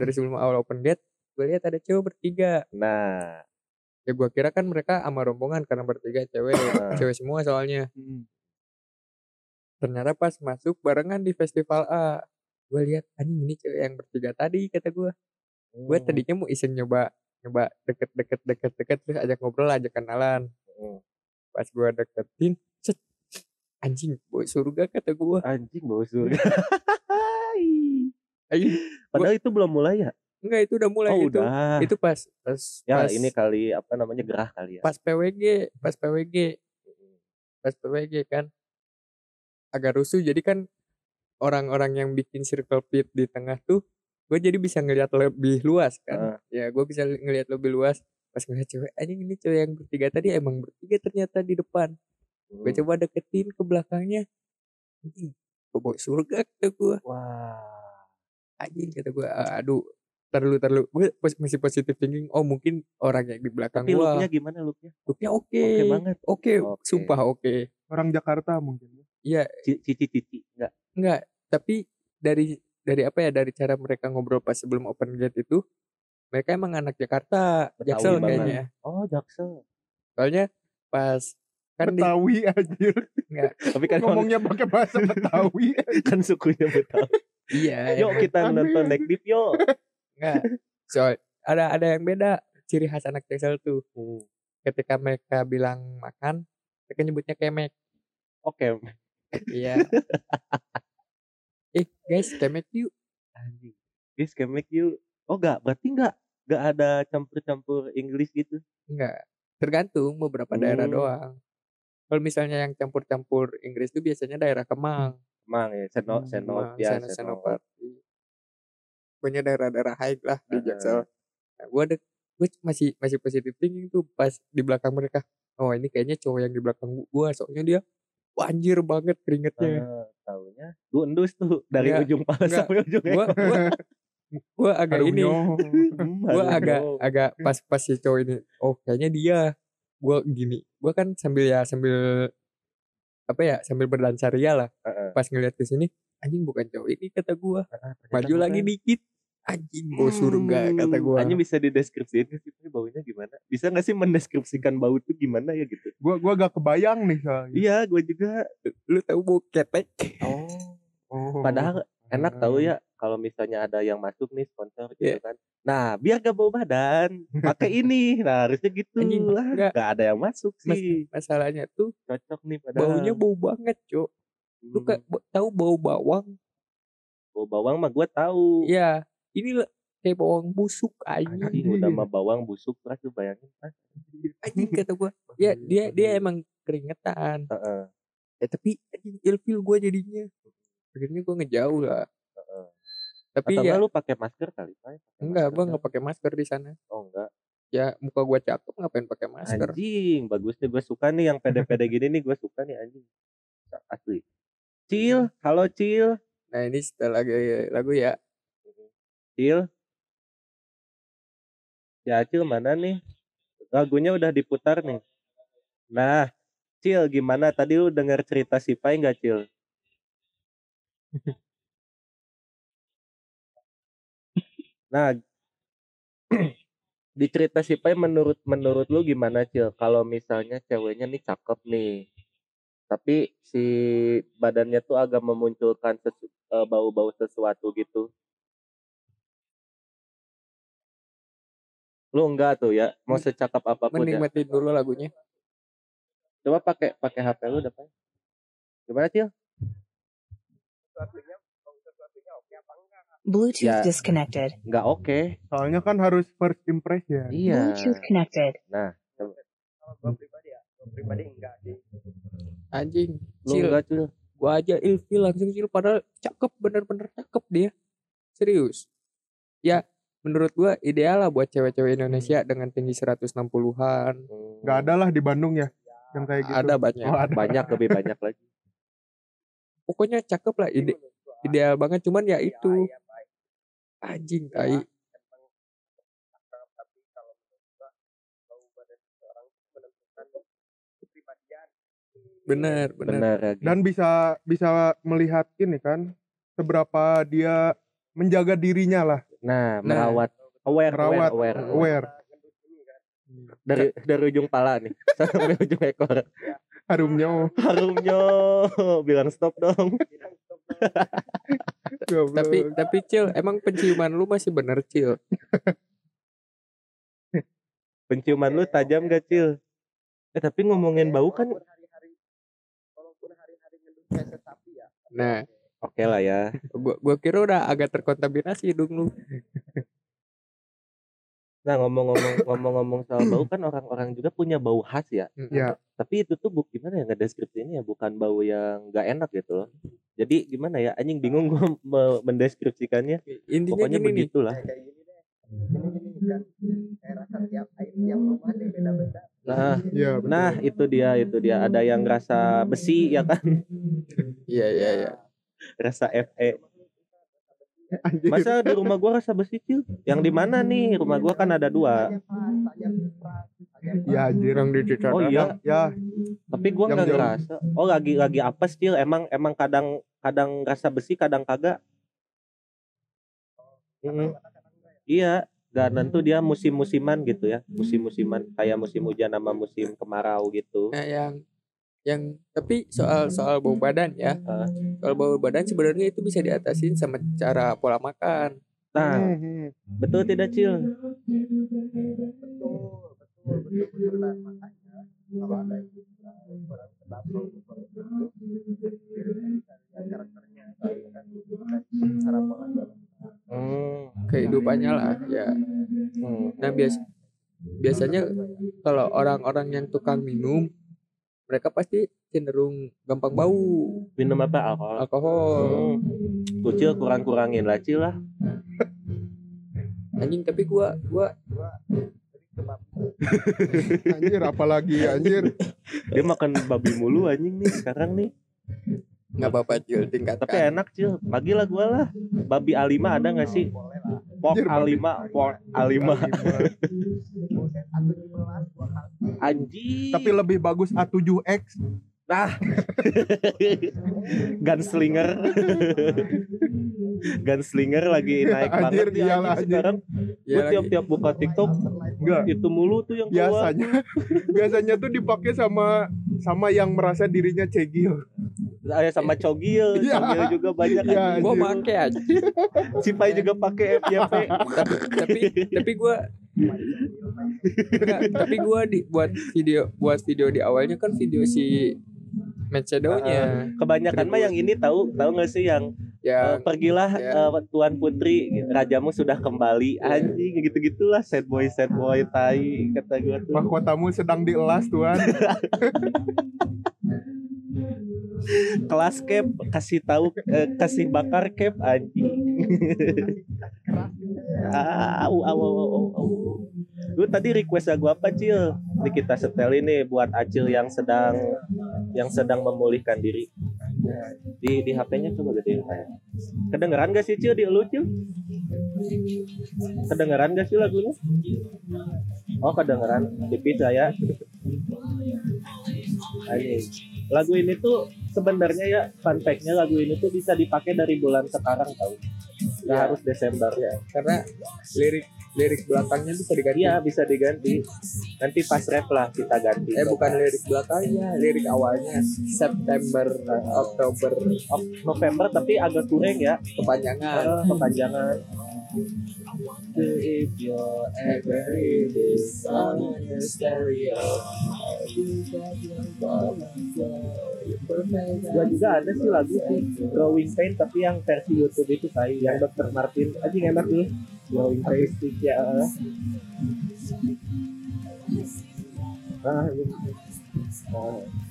dari sebelum awal open gate gue lihat ada cewek bertiga nah ya gua kira kan mereka sama rombongan karena bertiga cewek cewek semua soalnya Hmm. Ternyata pas masuk barengan di festival A. Gue lihat anjing ini cewek yang bertiga tadi kata gue gue Hmm. tadinya mau iseng nyoba nyoba deket deket deket deket terus ajak ngobrol ajak kenalan. Hmm. pas gue deketin cet, anjing boy surga kata gue anjing bau surga. Ayo padahal itu belum mulai ya? Enggak itu udah mulai. Oh itu udah. itu pas pas ya pas, ini kali apa namanya gerah kali ya? Pas PWG pas PWG pas PWG kan agak rusuh jadi kan orang-orang yang bikin circle pit di tengah tuh gue jadi bisa ngelihat lebih luas kan. Ya gue bisa li- ngelihat lebih luas. Pas ngeliat cewek anjing ini cewek yang bertiga tadi emang bertiga ternyata di depan. Gue Hmm. coba deketin ke belakangnya. Anjing bawa surga kata gue wah. Anjing kata gue aduh terlalu terlalu. Gue masih positif thinking oh mungkin orang yang di belakang tapi gue looknya gimana looknya? Looknya oke oke banget. oke Oke. sumpah oke. Orang Jakarta mungkin. Iya cici cici enggak Enggak, tapi dari dari apa ya dari cara mereka ngobrol pas sebelum open gate itu mereka emang anak Jakarta, Betawi Jaksel banget. kayaknya. oh jaksel Soalnya pas kan di, Betawi anjir. tapi kan Ngomongnya pakai bahasa Betawi. kan sukunya betawi iya yuk kita Aneh. nonton naik dip yuk enggak. So ada ada yang beda ciri khas anak Jaksel tuh. Hmm. Ketika mereka bilang makan, mereka nyebutnya kemek. oke Iya. eh guys, kemek yuk. anjing guys can make you oh enggak berarti enggak enggak ada campur-campur Inggris gitu Enggak. Tergantung beberapa daerah Hmm. doang. Kalau misalnya yang campur-campur Inggris tuh biasanya daerah Kemang. emang ya seno Hmm, seno Kemang, ya Seno- seno Senopati. Pokoknya daerah-daerah high lah di. Jaksel. Nah, gue ada gue masih masih positif thinking tuh pas di belakang mereka. Oh ini kayaknya cowok yang di belakang gue soalnya dia banjir banget keringetnya. Ah, taunya gundus tuh dari Enggak, ujung pala enggak. sampai ujung Gue gue gue agak ini gue agak agak pas pas si cowok ini oh kayaknya dia gue gini. Gue kan sambil ya sambil apa ya sambil berdansa ria lah. Heeh. pas ngeliat ke sini anjing bukan cowok ini kata gue maju lagi dikit anjing bau surga kata gue Hanya bisa dideskripsiin nggak sih baunya gimana? Bisa nggak sih mendeskripsikan bau tuh gimana ya gitu? Gua gua gak kebayang nih soalnya. Iya, gue juga. lu tahu bau ketek Oh. Oh. Padahal enak tahu ya kalau misalnya ada yang masuk nih sponsor gitu kan. Nah, biar gak bau badan, pakai ini. Nah, harusnya gitu. Anjing, Ah, enggak. Gak ada yang masuk Mas- sih. masalahnya tuh Cocok nih padahal. baunya bau banget cok lu Hmm. kayak ba- tahu bau bawang bau bawang mah gue tahu. ya ini lah kayak bawang busuk Anjing anjing udah mah bawang busuk terus lu bayangin kan. anjing kata gue ya dia dia emang keringetan Heeh. ya tapi anjing ilfil gue jadinya akhirnya gue ngejauh lah Heeh. tapi Atau ya lu pakai masker kali, Pak? Enggak gue kan? nggak pakai masker di sana Oh, enggak. ya muka gue cakep ngapain pakai masker Anjing, bagus nih gue suka nih yang pede-pede gini nih gue suka nih anjing. Asli. Cil, halo Cil. nah ini setelah lagu lagu ya Cil. Ya Cil mana nih? Lagunya udah diputar nih. Nah, Cil gimana? Tadi lu dengar cerita si Pai nggak Cil? Nah, di cerita si Pai menurut menurut lu gimana Cil? Kalau misalnya ceweknya nih cakep nih, tapi si badannya tuh agak memunculkan sesu- eh, bau-bau sesuatu gitu. Lu enggak tuh ya, mau secakep apa pun ya. menikmati dulu lagunya Coba pakai pakai HP lu udah Pai. Gimana Cil? Bluetooth Yeah. disconnected. Enggak oke. Soalnya kan harus first impression. Iya. Bluetooth connected. Nah, kalau gue pribadi ya gue pribadi enggak sih anjing lu Cil enggak Cil. gue aja ilfil langsung Cil padahal cakep bener-bener cakep dia serius ya menurut gue ideal lah buat cewek-cewek Indonesia dengan tinggi 160-an Hmm, Gak ada lah di Bandung ya yang kayak gitu. ada banyak Oh, ada. banyak lebih banyak lagi. pokoknya cakep lah ide ideal banget cuman ya itu Iya, baik. anjing Ya, tai bener benar ya Dan bisa bisa melihat ini kan seberapa dia menjaga dirinya lah, nah Nah. merawat aware merawat, aware, aware. aware, dari dari ujung pala nih sampai ujung ekor harumnya. harumnya bilang stop dong tapi tapi cil emang penciuman lu masih bener cil penciuman lu tajam gak cil eh tapi ngomongin bau kan Walaupun hari-hari walaupun hari-hari ngendut kayak sapi ya. nah oke lah ya. Gua gua kira udah agak terkontaminasi hidung lu. Nah ngomong-ngomong ngomong-ngomong soal bau kan orang-orang juga punya bau khas ya. Ya, tapi itu tuh bu, gimana ya ngedeskripsinya ya bukan bau yang nggak enak gitu loh. Jadi gimana ya anjing bingung gua me- mendeskripsikannya. Intinya pokoknya gini nih. begitulah. Kayak gini deh. Gini gini kan. Kayak rasa tiap air tiap rumah deh beda-beda. nah ya, betul. nah itu dia itu dia. Ada yang rasa besi ya kan? Iya iya iya rasa FE Anjir. masa di rumah gua rasa besi cil? Yang di mana nih? Rumah gua kan ada dua. Ya anjir. yang di oh iya. Ya, tapi gua nggak ngerasa. Oh lagi lagi apa cil? Emang emang kadang kadang rasa besi kadang kagak? Mm-mm. iya. Gak tentu dia musim-musiman gitu ya. Musim-musiman kayak musim hujan sama musim kemarau gitu. Nah yang yang tapi soal soal bau badan ya. Ah. soal bau badan sebenarnya itu bisa diatasin sama cara pola makan. Nah Hmm, betul tidak cil? Betul betul betul betul. Nah, makanya kalau ada yang sedap karakternya cara pola hmm. kehidupannya lah ya. Hmm. nah bias biasanya kalau orang-orang yang tukang minum mereka pasti cenderung gampang bau. Minum apa? Alkohol. Alkohol. Hmm. Kucil kurang-kurangin laci lah. anjing tapi gua gua gua anjir apalagi anjir. Dia makan babi mulu anjing nih sekarang nih. Nggak apa-apa Cil, tingkatkan. Tapi enak Cil, bagilah gua lah. Babi A5 ada nggak sih? pok A5, pok A5 anjing Tapi lebih bagus A7X. Nah, gunslinger, gunslinger lagi naik Anjir, banget ya iyalah, anjing sekarang. ya Gue tiap-tiap buka TikTok Enggak. itu mulu tuh yang keluar. Biasanya biasanya tuh dipakai sama sama yang merasa dirinya cegil. Ada sama Cogil, Iya. Cogil juga banyak Iya, gua anjir. make aja Cipai juga pakai FYP. tapi tapi tapi gua Enggak, tapi gua di buat video buat video di awalnya kan video si Matt Shadow-nya Kebanyakan mah yang ini tahu tahu nggak sih yang eh, yang pergilah Ya. eh, Tuan Putri rajamu sudah kembali anjing gitu-gitulah sad boy sad boy tai kata gue tuh. Mahkotamu sedang dielas tuan. kelas cap kasih tahu eh, kasih bakar cap Ah, au, au, au, au, au. lu tadi request lagu apa cil? Ini kita setel ini buat acil yang sedang yang sedang memulihkan diri. Di di HP-nya coba gedein kayak kedengeran gak sih cil di lu cil? Kedengeran gak sih lagunya? Oh kedengeran. Tipis saya Anjing. Lagu ini tuh sebenarnya ya fun fact-nya lagu ini tuh bisa dipakai dari bulan sekarang tau. Nggak Ya. harus Desember. Ya karena lirik lirik belakangnya bisa diganti. Iya bisa diganti. Nanti pas rap lah kita ganti. Eh bukan lirik belakangnya lirik awalnya. September eh, Oktober. November tapi agak kurang ya. Kepanjangan. Ah, kepanjangan If you're ever in this song in the stereo gua juga ada sih lagu sih Growing Pain tapi yang versi YouTube itu kayak yang Dr. Martin aja enak tuh Growing Pain ya ah, ini. Ah.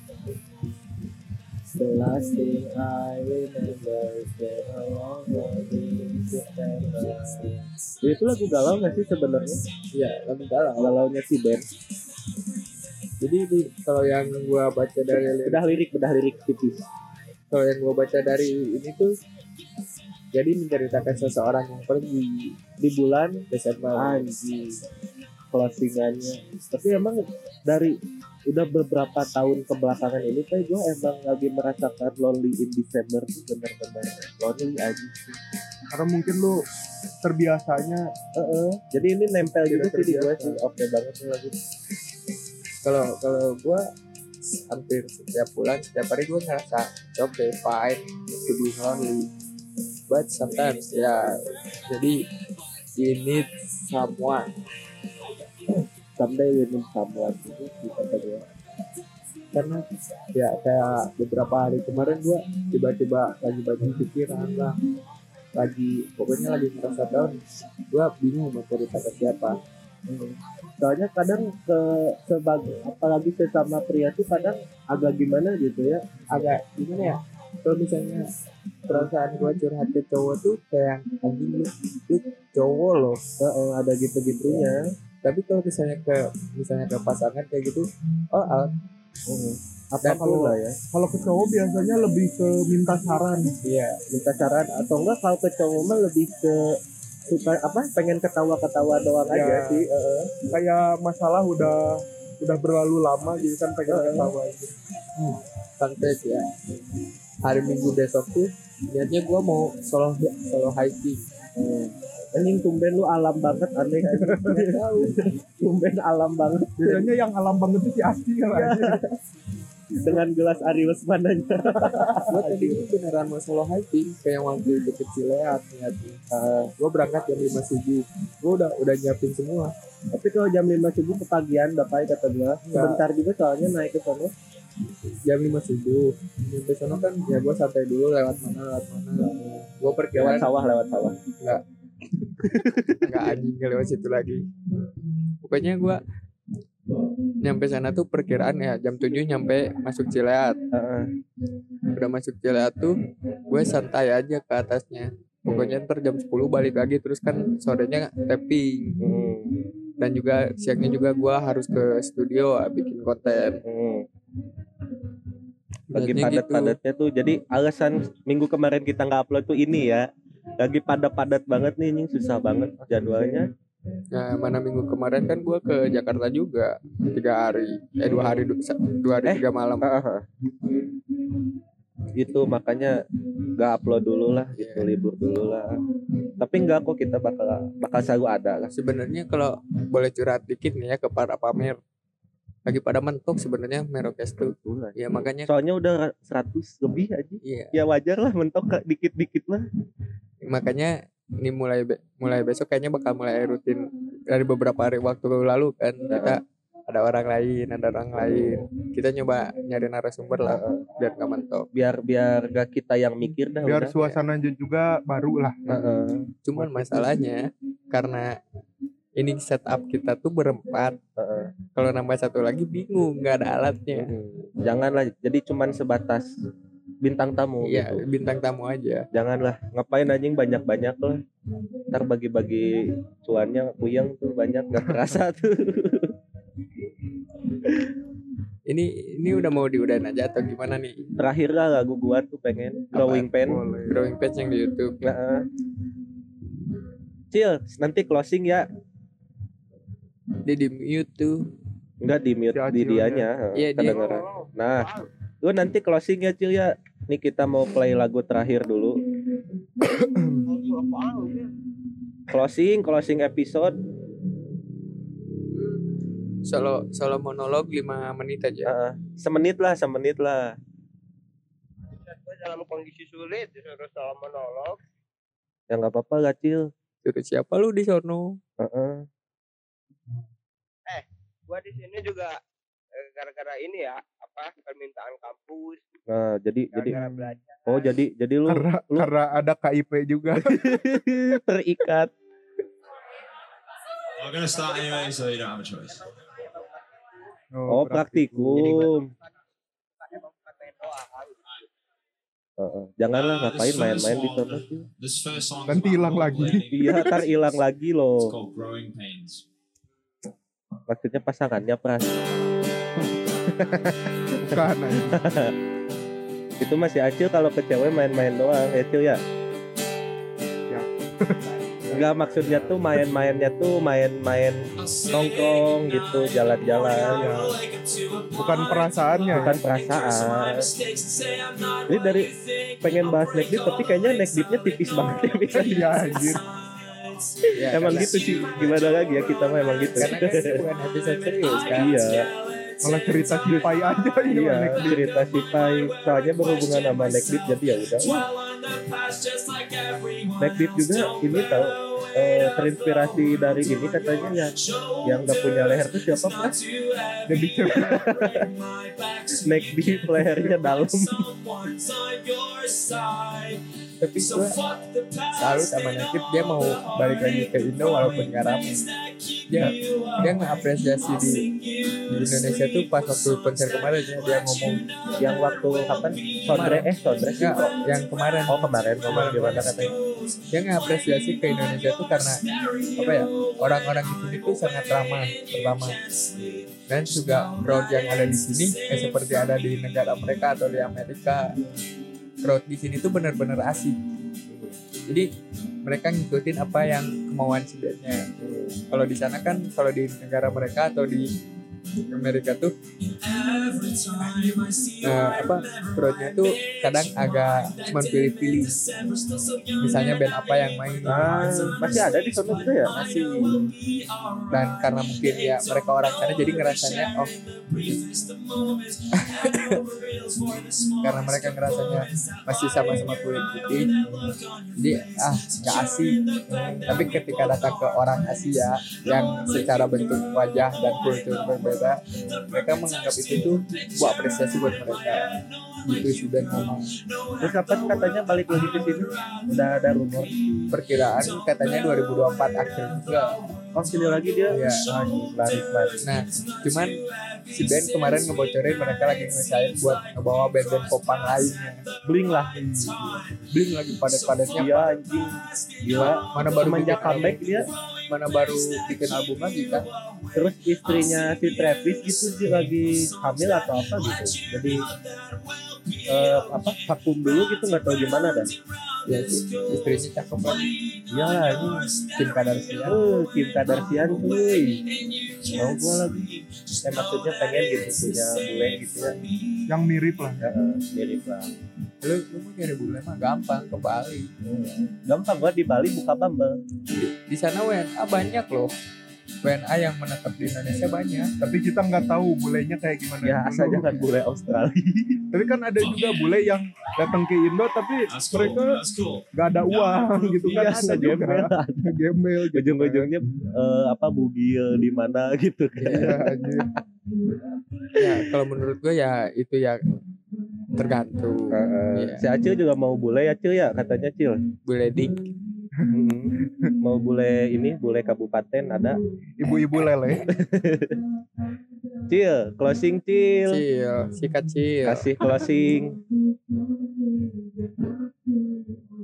The last thing I remember is that a long September itu lagu galau gak sih sebenarnya? Ya lagu galau. Galaunya si Ben. Jadi di, kalau yang gua baca dari lirik bedah lirik bedah lirik tipis. Kalau yang gua baca dari ini tuh jadi menceritakan seseorang yang pergi di bulan Desember. Anjing. Closingannya tapi emang dari udah beberapa tahun kebelakangan ini kayak gue emang lagi merasakan lonely in December bener-bener. Lonely aja sih. Karena mungkin lu terbiasanya Heeh. jadi ini nempel Tidak sih di gue sih. Oke banget nih lagi. Kalau kalau gue hampir setiap bulan setiap hari gue ngerasa okay fine to be lonely. But sometimes ya jadi you need someone someday we need someone. Gitu sih kata gue karena ya kayak beberapa hari kemarin gue tiba-tiba lagi banyak pikiran lah. Lagi pokoknya lagi ngerasa down. Gue bingung mau cerita ke siapa. Soalnya kadang ke sebagai apalagi sesama pria tuh kadang agak gimana gitu ya. Agak gimana ya? Kalau misalnya perasaan gue curhat ke cowok tuh kayak anjing lu, lu cowok loh. Ada gitu-gitunya tapi kalau misalnya ke misalnya ke pasangan kayak gitu oh ah, apa Dan kalau lah ya. kalau ke cowok biasanya lebih ke minta saran. Iya minta saran. Atau enggak kalau ke cowok mah lebih ke suka apa pengen ketawa-ketawa doang Ya. aja sih heeh. kayak masalah udah udah berlalu lama gitu kan pengen ketawa gitu. santai ya. Hari minggu besok tuh niatnya gue mau solo solo hiking anjing tumben lu alam banget aneh. Tahu. Tumben alam banget. Biasanya yang alam banget itu si Asti kan aja. dengan gelas Arius mananya gue tadi itu beneran mau solo hiking kayak waktu itu kecil ya niatnya gue berangkat jam 5 subuh. Gue udah udah nyiapin semua. Tapi kalau jam 5 subuh kepagian bapak kata gua. Sebentar juga soalnya naik ke sana. Jam 5 subuh. Nyampe sana kan ya gue santai dulu lewat mana lewat mana. Gue lewat perkiraan sawah lewat sawah nggak anjing lewat situ lagi pokoknya gua nyampe sana tuh perkiraan ya jam 7 nyampe masuk Cileat Heeh. udah masuk Cileat tuh gue santai aja ke atasnya pokoknya ntar jam 10 balik lagi terus kan sorenya tapping Hmm. dan juga siangnya juga gua harus ke studio ah, bikin konten Hmm. lagi Niatnya gitu. padat-padatnya tuh jadi alasan minggu kemarin kita nggak upload tuh ini ya lagi padat-padat banget nih ini susah banget jadwalnya. Nah, mana minggu kemarin kan gua ke Jakarta juga tiga hari, eh dua hari du- sa- dua hari tiga malam. itu makanya nggak upload dulu lah gitu libur dulu lah. Tapi nggak kok kita bakal bakal selalu ada lah. Sebenarnya kalau boleh curhat dikit nih ya ke para pamer, lagi pada mentok sebenarnya Merokes tuh. Ya makanya, soalnya udah 100 lebih aja iya, ya wajar lah mentok Kak, dikit-dikit lah makanya ini mulai be- mulai besok kayaknya bakal mulai rutin dari beberapa hari waktu lalu kan kita ada orang lain, ada orang lain. Kita nyoba nyari narasumber lah biar gak mentok. biar biar gak kita yang mikir dah biar udah. suasana juga baru lah Heeh. Cuman masalahnya karena ini setup kita tuh berempat. Heeh. Kalau nambah satu lagi bingung, nggak ada alatnya. Hmm. janganlah jadi cuman sebatas bintang tamu Iya, gitu bintang tamu aja. janganlah ngapain anjing banyak-banyak lah ntar bagi-bagi cuannya puyeng tuh banyak gak kerasa tuh Ini ini udah mau diudahin aja atau gimana nih? terakhir lah lagu gua tuh pengen growing pen boleh Drawing page yang di YouTube. Heeh. Cil, nanti closing ya. Dia di mute tuh. Enggak di mute Si di dianya, Iya, heeh, dia- kedengeran. Nah, lu nanti closing ya Cil ya. Nih kita mau play lagu terakhir dulu. Closing, closing episode. Solo solo monolog 5 menit aja. Heeh. semenit lah, semenit lah. Dalam kondisi sulit disuruh salah monolog. Ya nggak apa-apa lah Cil. Suruh siapa lu di sono? Heeh. Gue di sini juga eh, gara-gara ini ya apa permintaan kampus Nah, jadi jadi gara-gara belajar oh jadi jadi lu karena lu- karena ada KIP juga terikat. I'm gonna start anyway, so you don't have a choice. Oh, praktikum. doang Heeh. Janganlah ngapain main-main di sana Nanti hilang lagi. Iya, ntar hilang lagi It's loh. called Growing Pains. Maksudnya pasangannya pras. bukan. Itu masih acil kalau ke cewek main-main doang, ya Cil ya. Enggak maksudnya tuh main-mainnya tuh main-main nongkrong gitu jalan-jalan bukan perasaannya ya. bukan perasaan ini dari pengen bahas neck deep tapi kayaknya neck deepnya tipis banget ya bisa Iya anjir. Ya, emang karena- gitu sih gimana lagi ya kita mah emang gitu. Karena kan bukan episode serius kan. iya. Malah cerita si Pai aja ini iya cerita si Pai. Soalnya berhubungan sama neck deep jadi ya udah. Neck deep juga ini tahu eh, terinspirasi dari ini katanya yang yang nggak punya leher tuh siapa pas neck deep lehernya dalam Tapi gue salut sama Nakib dia mau balik lagi ke Indo walaupun gak rame. Dia dia ngapresiasi di di Indonesia tuh pas waktu konser kemarin ya dia ngomong yang waktu kapan? Sondre eh Sondre sih enggak yang kemarin. oh kemarin ngomong gimana katanya dia ngapresiasi ke Indonesia tuh karena apa ya? Orang-orang di sini tuh sangat ramah pertama dan juga crowd yang ada di sini eh seperti ada di negara mereka atau di Amerika crowd di sini tuh benar-benar asik jadi mereka ngikutin apa yang kemauan si bandnya kalau di sana kan kalau di negara mereka atau di Amerika tuh eh, apa crowdnya tuh kadang agak cuma pilih-pilih. Misalnya band apa yang main. Ah masih ada di sana juga ya? Masih. Dan karena mungkin ya mereka orang sana jadi ngerasanya oh karena mereka ngerasanya masih sama-sama kulit putih jadi ah gak asik tapi ketika datang ke orang Asia yang secara bentuk wajah dan kultur berbeda mereka. Menganggap itu tuh buat apresiasi buat mereka. Gitu sih dan ngomong terus kapan katanya balik lagi ke sini udah ada rumor perkiraan katanya 2024 akhir juga oh sini lagi dia Iya. lagi laris laris Nah, cuman si band kemarin ngebocorin mereka lagi ngesain buat ngebawa band-band popang lainnya. bling lah Bling lagi padat-padatnya. iya anjing gila Mana baru semenjak bikin comeback album, dia mana baru bikin album lagi kan? terus istrinya si Travis gitu dia lagi hamil atau apa gitu jadi eh, apa vakum dulu gitu nggak tahu gimana dan Ya sih, istrinya cakep kan. iya lah ini Kim Kardashian. oh Kim Kardashian cuy mau gua lagi saya maksudnya pengen gitu punya bule gitu ya yang mirip lah. Ya, eh, mirip lah Lu, lu mau nyari bule mah gampang ke Bali. Hmm. gampang gua di Bali buka Bumble Di, di sana WNA banyak loh. WNA yang menetap di Indonesia banyak. Tapi kita nggak tahu bulenya kayak gimana. ya dulu. asal jangan bule Australia Tapi kan ada juga bule yang datang ke Indo tapi That's cool. mereka nggak ada uang gitu kan Iya, ada juga. gembel. Gitu. ujung-ujungnya eh, apa bugil di mana gitu kan Iya anjir. Ya, kalau menurut gue ya itu ya tergantung. Iya. si Acil juga mau bule ya Cil ya katanya Cil Bule dik. Mm. mau bule ini bule kabupaten ada? Ibu-ibu lele. Cil closing Cil. Cil, si kecil. kasih closing.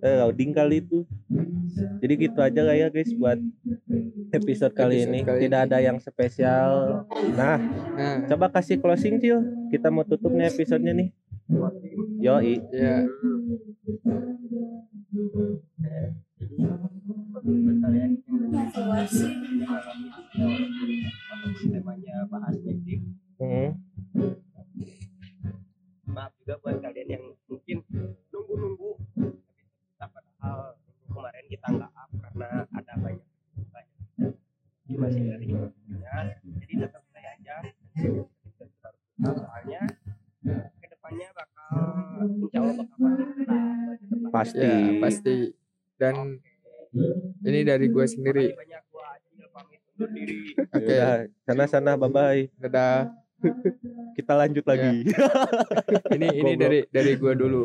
Eh loading kali itu. Jadi gitu aja lah ya guys buat episode kali Episode ini. kali tidak ini. ada yang spesial. Nah Nah, coba kasih closing Cil. Kita mau tutup nih episodenya nih. Yoi. Ya. kalian temanya bahas negatif Mm. maaf juga buat kalian yang mungkin nunggu-nunggu tapi padahal minggu kemarin kita nggak up karena ada banyak banyak masih dari ya jadi tetap stay aja. Soalnya ke depannya bakal insya Allah bakal pasti pasti ya pasti dan ini dari gue sendiri. Oke. Yaudah, sana sana bye bye dadah. Kita lanjut lagi. Ini ini Goblok. dari dari gue dulu.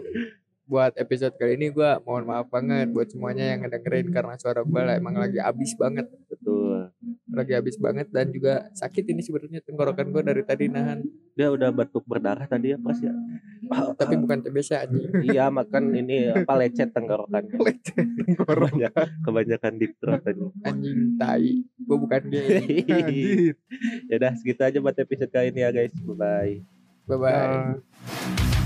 Buat episode kali ini gue mohon maaf banget buat semuanya yang ngedengerin karena suara gue lah emang lagi abis banget. Betul. Lagi habis banget dan juga sakit ini sebenarnya tenggorokan gue dari tadi nahan. Dia udah batuk berdarah tadi ya pas ya tapi bukan TBC anjing. iya makan ini apa lecet tenggorokannya kebanyakan kebanyakan deep throat tadi anjing tai. Gue bukan gay ya udah segitu aja buat episode kali ini ya guys. Bye bye bye bye.